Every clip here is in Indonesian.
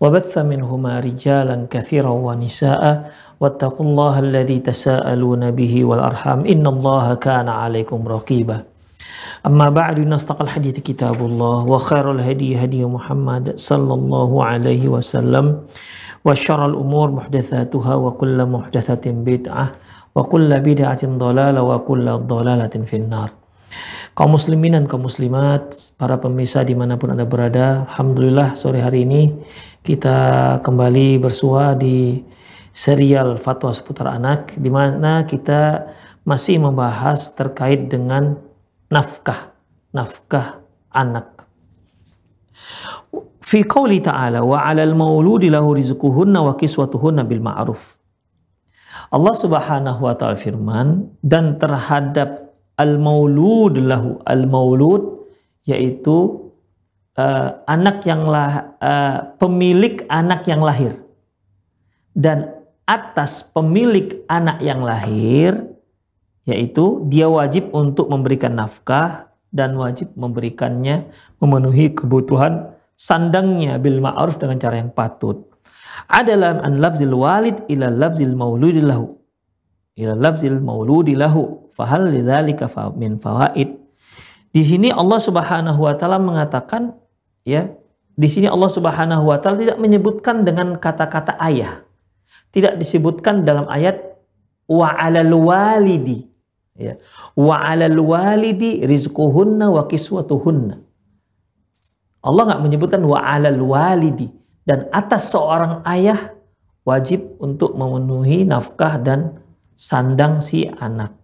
وبث منهما رجالا كثيرا ونساء واتقوا الله الذي تساءلون به والأرحام إن الله كان عليكم رقيبا أما بعد نستقى الحديث كتاب الله وخير الهدي هدي محمد صلى الله عليه وسلم وشر الأمور محدثاتها وكل محدثة بدعة وكل بدعة ضلالة وكل ضلالة في النار kaum muslimin dan kaum muslimat, para pemirsa dimanapun anda berada, Alhamdulillah sore hari ini kita kembali bersua di serial fatwa seputar anak, di mana kita masih membahas terkait dengan nafkah, nafkah anak. Fi qawli ta'ala wa 'alal mauludi lahu rizquhunna wa kiswatuhunna bil ma'ruf. Allah Subhanahu wa taala firman dan terhadap al-maulud lahu al-maulud yaitu uh, anak yang lah uh, pemilik anak yang lahir. Dan atas pemilik anak yang lahir yaitu dia wajib untuk memberikan nafkah dan wajib memberikannya memenuhi kebutuhan sandangnya bil ma'ruf dengan cara yang patut. Adalah an lafzil walid ila lafzil mauludi lahu. Ila lafzil mauludi lahu. Fahal lidzalika fa min fawaid. Di sini Allah Subhanahu wa taala mengatakan ya di sini Allah Subhanahu wa taala tidak menyebutkan dengan kata-kata ayah tidak disebutkan dalam ayat wa 'alal walidi ya wa 'alal walidi rizquhunna wa kiswatuhunna Allah nggak menyebutkan wa 'alal walidi dan atas seorang ayah wajib untuk memenuhi nafkah dan sandang si anak.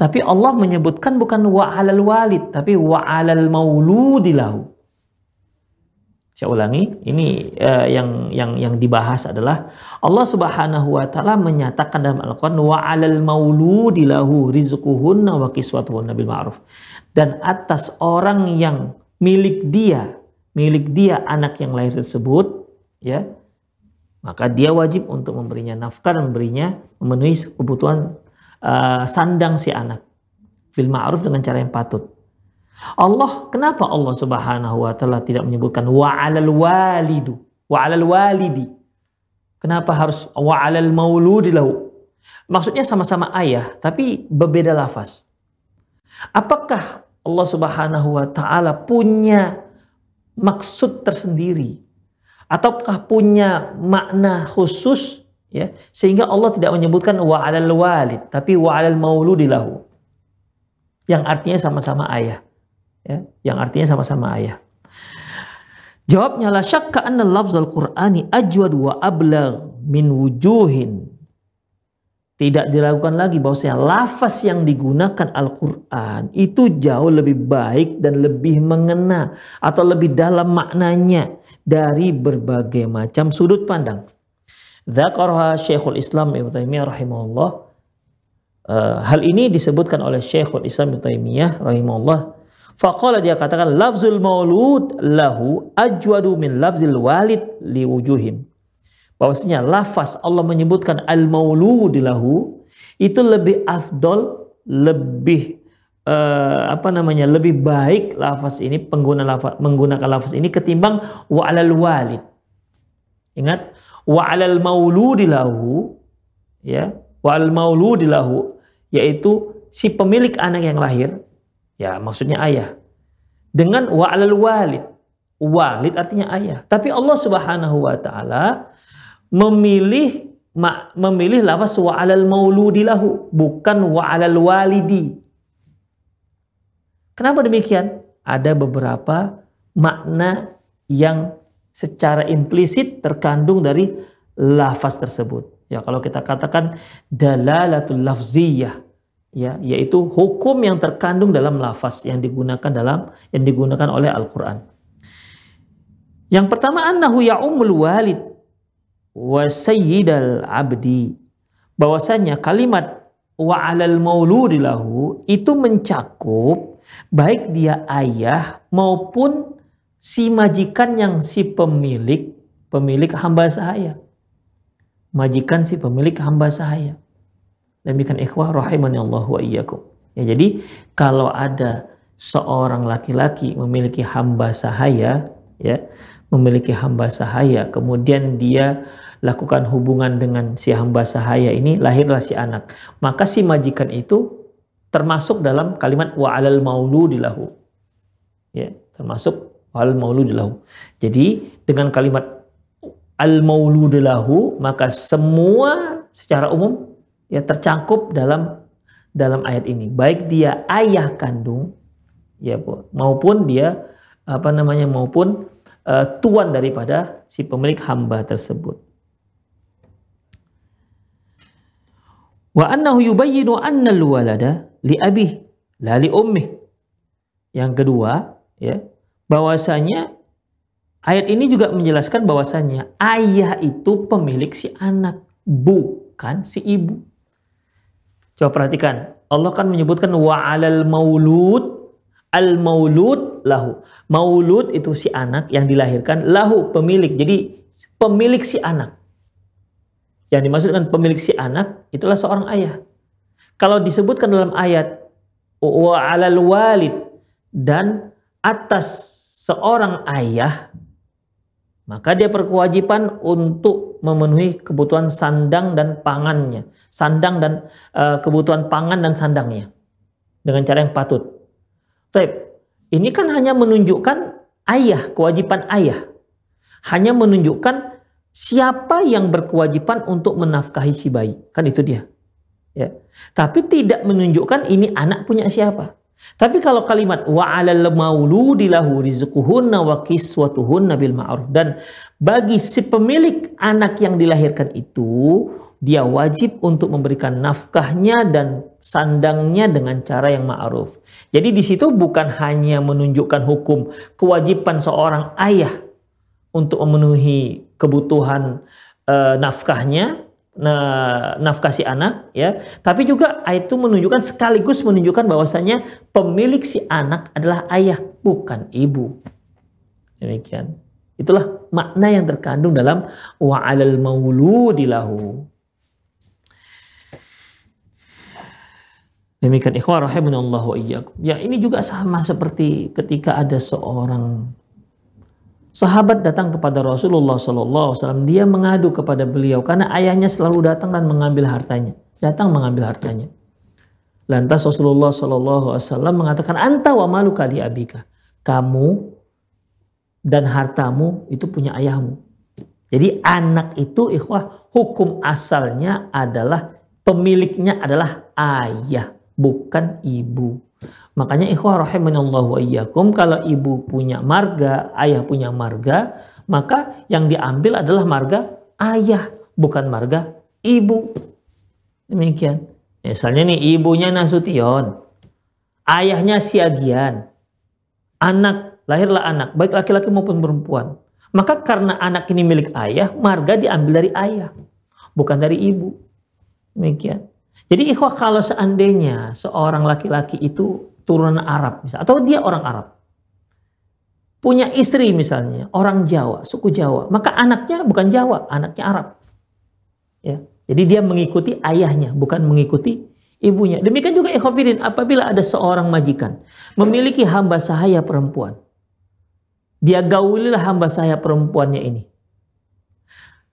Tapi Allah menyebutkan bukan wa 'alal walid tapi wa 'alal mauludilahu. Saya ulangi, ini uh, yang yang yang dibahas adalah Allah Subhanahu wa taala menyatakan dalam Al-Qur'an wa 'alal mauludilahu rizquhunna wa kiswatuhunna bil ma'ruf. Dan atas orang yang milik dia milik dia anak yang lahir tersebut ya maka dia wajib untuk memberinya nafkah dan memberinya memenuhi kebutuhan uh, sandang si anak bil ma'ruf dengan cara yang patut Allah kenapa Allah Subhanahu wa taala tidak menyebutkan wa 'alal walidu? Wa 'alal walidi. Kenapa harus wa 'alal mauludi lahu? Maksudnya sama-sama ayah tapi berbeda lafaz. Apakah Allah Subhanahu wa taala punya maksud tersendiri? Ataukah punya makna khusus? Ya sehingga Allah tidak menyebutkan wa 'alal walid tapi wa 'alal mauludi lahu. Yang artinya sama-sama ayah ya yang artinya sama-sama ayah jawabnya la syakka anna lafzal qur'ani ajwad wa ablagh min wujuhin tidak diragukan lagi bahwasanya lafaz yang digunakan Al-Quran itu jauh lebih baik dan lebih mengena atau lebih dalam maknanya dari berbagai macam sudut pandang. Dzakarha Syekhul Islam Ibnu Taimiyah rahimahullah. Uh, hal ini disebutkan oleh Syekhul Islam Ibnu Taimiyah rahimahullah Faqala dia katakan lafzul maulud lahu ajwadu min lafzil walid liwujuhim. Bahwasanya lafaz Allah menyebutkan al maulud lahu itu lebih afdol, lebih uh, apa namanya? lebih baik lafaz ini pengguna lafaz menggunakan lafaz ini ketimbang wa alal walid. Ingat wa alal maulud lahu ya, wa al maulud lahu yaitu si pemilik anak yang lahir Ya, maksudnya ayah. Dengan wa'alal walid. Walid artinya ayah. Tapi Allah Subhanahu wa taala memilih memilih lafaz wa'alal mauludi lahu, bukan wa'alal walidi. Kenapa demikian? Ada beberapa makna yang secara implisit terkandung dari lafaz tersebut. Ya, kalau kita katakan dalalatul lafziyah, ya yaitu hukum yang terkandung dalam lafaz yang digunakan dalam yang digunakan oleh Al-Qur'an. Yang pertama annahu ya'umul walid wa sayyidal abdi. Bahwasanya kalimat wa 'alal mauludi lahu itu mencakup baik dia ayah maupun si majikan yang si pemilik pemilik hamba saya. Majikan si pemilik hamba saya. Demikian ikhwah rahimani Allah wa iyyakum. Ya, jadi kalau ada seorang laki-laki memiliki hamba sahaya, ya, memiliki hamba sahaya, kemudian dia lakukan hubungan dengan si hamba sahaya ini, lahirlah si anak. Maka si majikan itu termasuk dalam kalimat wa alal mauludilahu. Ya, termasuk al mauludilahu. Jadi dengan kalimat al mauludilahu maka semua secara umum ya tercangkup dalam dalam ayat ini. Baik dia ayah kandung ya maupun dia apa namanya maupun uh, tuan daripada si pemilik hamba tersebut. Wa annahu yubayyinu anna walada li abih la li ummih yang kedua ya bahwasanya ayat ini juga menjelaskan bahwasanya ayah itu pemilik si anak bukan si ibu Coba perhatikan, Allah kan menyebutkan wa alal maulud al maulud lahu. Maulud itu si anak yang dilahirkan, lahu pemilik. Jadi pemilik si anak. Yang dimaksudkan pemilik si anak itulah seorang ayah. Kalau disebutkan dalam ayat wa alal walid dan atas seorang ayah maka dia berkewajiban untuk memenuhi kebutuhan sandang dan pangannya, sandang dan uh, kebutuhan pangan dan sandangnya dengan cara yang patut. Tapi ini kan hanya menunjukkan ayah, kewajiban ayah. Hanya menunjukkan siapa yang berkewajiban untuk menafkahi si bayi. Kan itu dia. Ya. Tapi tidak menunjukkan ini anak punya siapa. Tapi kalau kalimat wa 'alal mauludi rizquhunna wa kiswatuhunna bil ma'ruf dan bagi si pemilik anak yang dilahirkan itu dia wajib untuk memberikan nafkahnya dan sandangnya dengan cara yang ma'ruf. Jadi di situ bukan hanya menunjukkan hukum kewajiban seorang ayah untuk memenuhi kebutuhan uh, nafkahnya nafkah si anak ya. Tapi juga ayat itu menunjukkan sekaligus menunjukkan bahwasanya pemilik si anak adalah ayah bukan ibu. Demikian. Itulah makna yang terkandung dalam wa alal mauludilahu demikian ikhwah rahimunallahu iyyakum. Ya ini juga sama seperti ketika ada seorang Sahabat datang kepada Rasulullah SAW. Dia mengadu kepada beliau karena ayahnya selalu datang dan mengambil hartanya. Datang mengambil hartanya. Lantas Rasulullah SAW mengatakan, Anta wa malu kali abika. Kamu dan hartamu itu punya ayahmu. Jadi anak itu ikhwah hukum asalnya adalah pemiliknya adalah ayah bukan ibu. Makanya ikhwah rahimanallahu wa iyyakum kalau ibu punya marga, ayah punya marga, maka yang diambil adalah marga ayah, bukan marga ibu. Demikian. Misalnya nih ibunya Nasution, ayahnya Siagian, anak, lahirlah anak, baik laki-laki maupun perempuan. Maka karena anak ini milik ayah, marga diambil dari ayah, bukan dari ibu. Demikian. Jadi ikhwah kalau seandainya seorang laki-laki itu turunan Arab misalnya atau dia orang Arab. Punya istri misalnya orang Jawa, suku Jawa, maka anaknya bukan Jawa, anaknya Arab. Ya. Jadi dia mengikuti ayahnya, bukan mengikuti ibunya. Demikian juga ikhwafidin apabila ada seorang majikan memiliki hamba sahaya perempuan. Dia gaulilah hamba sahaya perempuannya ini.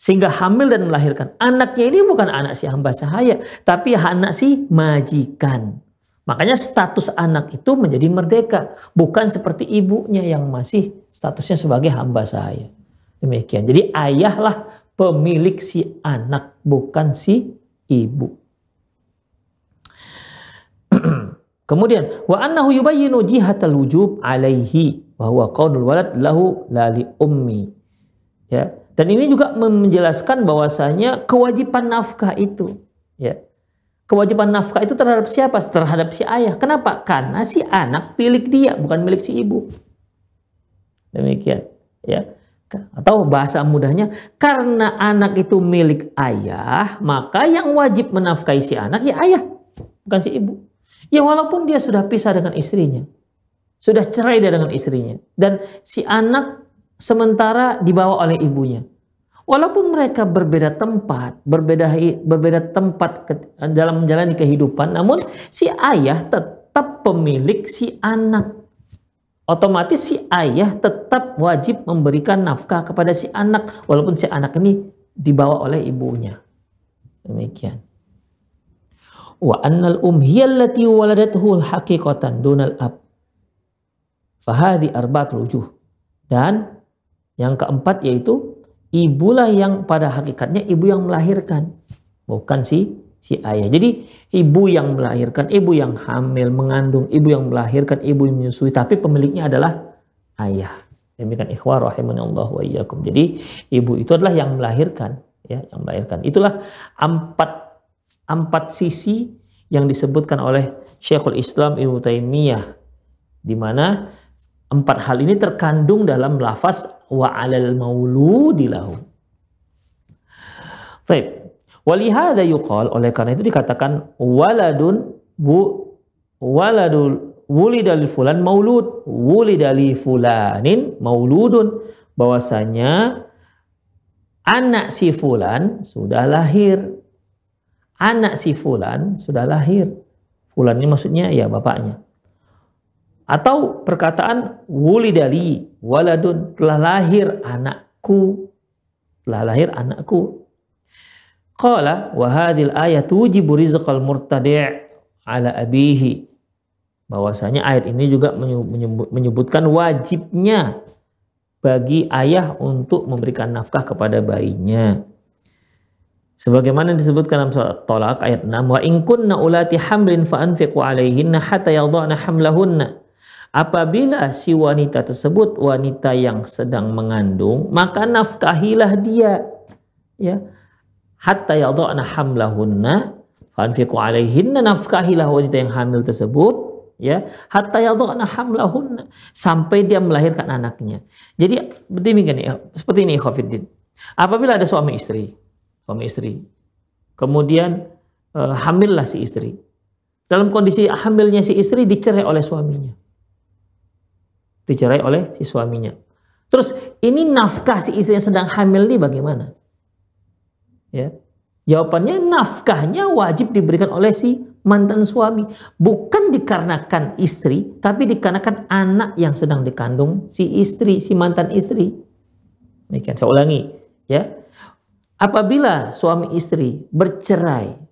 Sehingga hamil dan melahirkan. Anaknya ini bukan anak si hamba sahaya, tapi anak si majikan. Makanya status anak itu menjadi merdeka, bukan seperti ibunya yang masih statusnya sebagai hamba saya. Demikian. Jadi ayahlah pemilik si anak, bukan si ibu. Kemudian wa annahu yubayyinu jihatal wujub alaihi bahwa qaulul walad lahu lali ummi. Ya. Dan ini juga menjelaskan bahwasanya kewajiban nafkah itu, ya kewajiban nafkah itu terhadap siapa? Terhadap si ayah. Kenapa? Karena si anak milik dia, bukan milik si ibu. Demikian, ya. Atau bahasa mudahnya, karena anak itu milik ayah, maka yang wajib menafkahi si anak ya ayah, bukan si ibu. Ya walaupun dia sudah pisah dengan istrinya, sudah cerai dia dengan istrinya, dan si anak sementara dibawa oleh ibunya. Walaupun mereka berbeda tempat, berbeda berbeda tempat dalam menjalani kehidupan, namun si ayah tetap pemilik si anak. Otomatis si ayah tetap wajib memberikan nafkah kepada si anak walaupun si anak ini dibawa oleh ibunya. Demikian. Wa annal um hiyallati waladathu haqiqatan dunal ab. Fahadi arba'atul wujuh. Dan yang keempat yaitu ibulah yang pada hakikatnya ibu yang melahirkan, bukan si si ayah. Jadi ibu yang melahirkan, ibu yang hamil, mengandung, ibu yang melahirkan, ibu yang menyusui, tapi pemiliknya adalah ayah. Demikian ikhwah Allah wa iyyakum. Jadi ibu itu adalah yang melahirkan, ya, yang melahirkan. Itulah empat empat sisi yang disebutkan oleh Syekhul Islam Ibnu Taimiyah di mana empat hal ini terkandung dalam lafaz wa 'alal mauludi lahu. Baik. Walihada yuqal oleh karena itu dikatakan waladun bu waladul wulidal fulan maulud wulidali fulanin mauludun bahwasanya anak si fulan sudah lahir anak si fulan sudah lahir fulan ini maksudnya ya bapaknya atau perkataan wulidali waladun telah lahir anakku. Telah lahir anakku. Qala wa hadhil ayat tujibu rizqal murtadi' ala abihi. Bahwasanya ayat ini juga menyebutkan wajibnya bagi ayah untuk memberikan nafkah kepada bayinya. Sebagaimana disebutkan dalam surat Talak ayat 6 wa in kunna ulati hamlin fa anfiqu alaihinna hatta yadhana hamlahunna Apabila si wanita tersebut wanita yang sedang mengandung, maka nafkahilah dia. Ya. Hatta yadha'na hamlahunna fanfiqu alaihinna nafkahilah wanita yang hamil tersebut ya hatta yadha'na hamlahunna sampai dia melahirkan anaknya. Jadi demikian ya, seperti ini Khafiddin. Apabila ada suami istri, suami istri, kemudian uh, hamillah si istri. Dalam kondisi hamilnya si istri dicerai oleh suaminya dicerai oleh si suaminya. Terus ini nafkah si istri yang sedang hamil ini bagaimana? Ya. Jawabannya nafkahnya wajib diberikan oleh si mantan suami. Bukan dikarenakan istri, tapi dikarenakan anak yang sedang dikandung si istri, si mantan istri. Demikian saya ulangi, ya. Apabila suami istri bercerai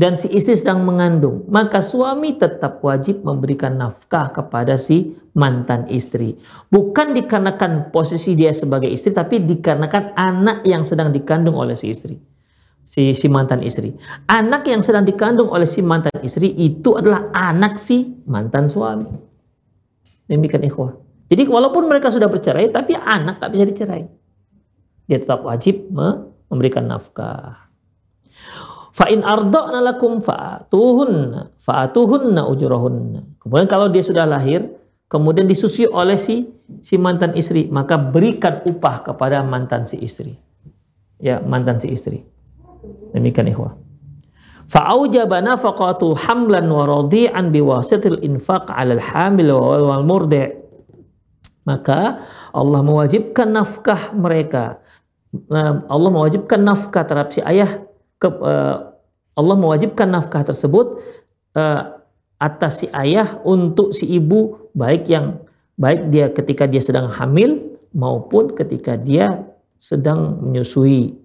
dan si istri sedang mengandung, maka suami tetap wajib memberikan nafkah kepada si mantan istri. Bukan dikarenakan posisi dia sebagai istri, tapi dikarenakan anak yang sedang dikandung oleh si istri. Si, si mantan istri. Anak yang sedang dikandung oleh si mantan istri itu adalah anak si mantan suami. Demikian ikhwah. Jadi walaupun mereka sudah bercerai, tapi anak tak bisa dicerai. Dia tetap wajib memberikan nafkah. Fa in arda'na lakum fa'atuhunna fa'atuhunna ujurahunna. Kemudian kalau dia sudah lahir, kemudian disusui oleh si si mantan istri, maka berikan upah kepada mantan si istri. Ya, mantan si istri. Demikian ikhwah. Fa'aujaba nafaqatu hamlan wa radi'an biwasitil infaq 'ala al-hamil wal murdi'. Maka Allah mewajibkan nafkah mereka. Nah, Allah mewajibkan nafkah terhadap si ayah ke, uh, Allah mewajibkan nafkah tersebut uh, atas si ayah untuk si ibu baik yang baik dia ketika dia sedang hamil maupun ketika dia sedang menyusui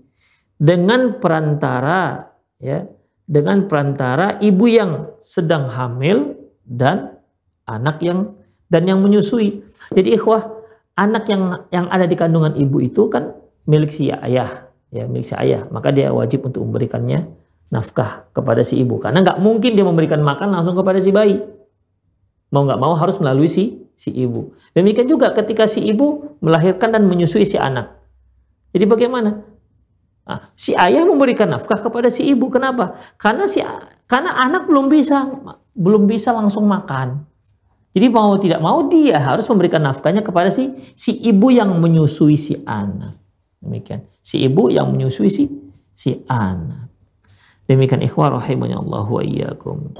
dengan perantara ya dengan perantara ibu yang sedang hamil dan anak yang dan yang menyusui. Jadi ikhwah, anak yang yang ada di kandungan ibu itu kan milik si ayah, ya milik si ayah. Maka dia wajib untuk memberikannya nafkah kepada si ibu karena nggak mungkin dia memberikan makan langsung kepada si bayi. Mau nggak mau harus melalui si si ibu. Demikian juga ketika si ibu melahirkan dan menyusui si anak. Jadi bagaimana? Nah, si ayah memberikan nafkah kepada si ibu. Kenapa? Karena si karena anak belum bisa belum bisa langsung makan. Jadi mau tidak mau dia harus memberikan nafkahnya kepada si si ibu yang menyusui si anak. Demikian. Si ibu yang menyusui si si anak. Demikian ikhwah rahimahnya Allah wa iyyakum.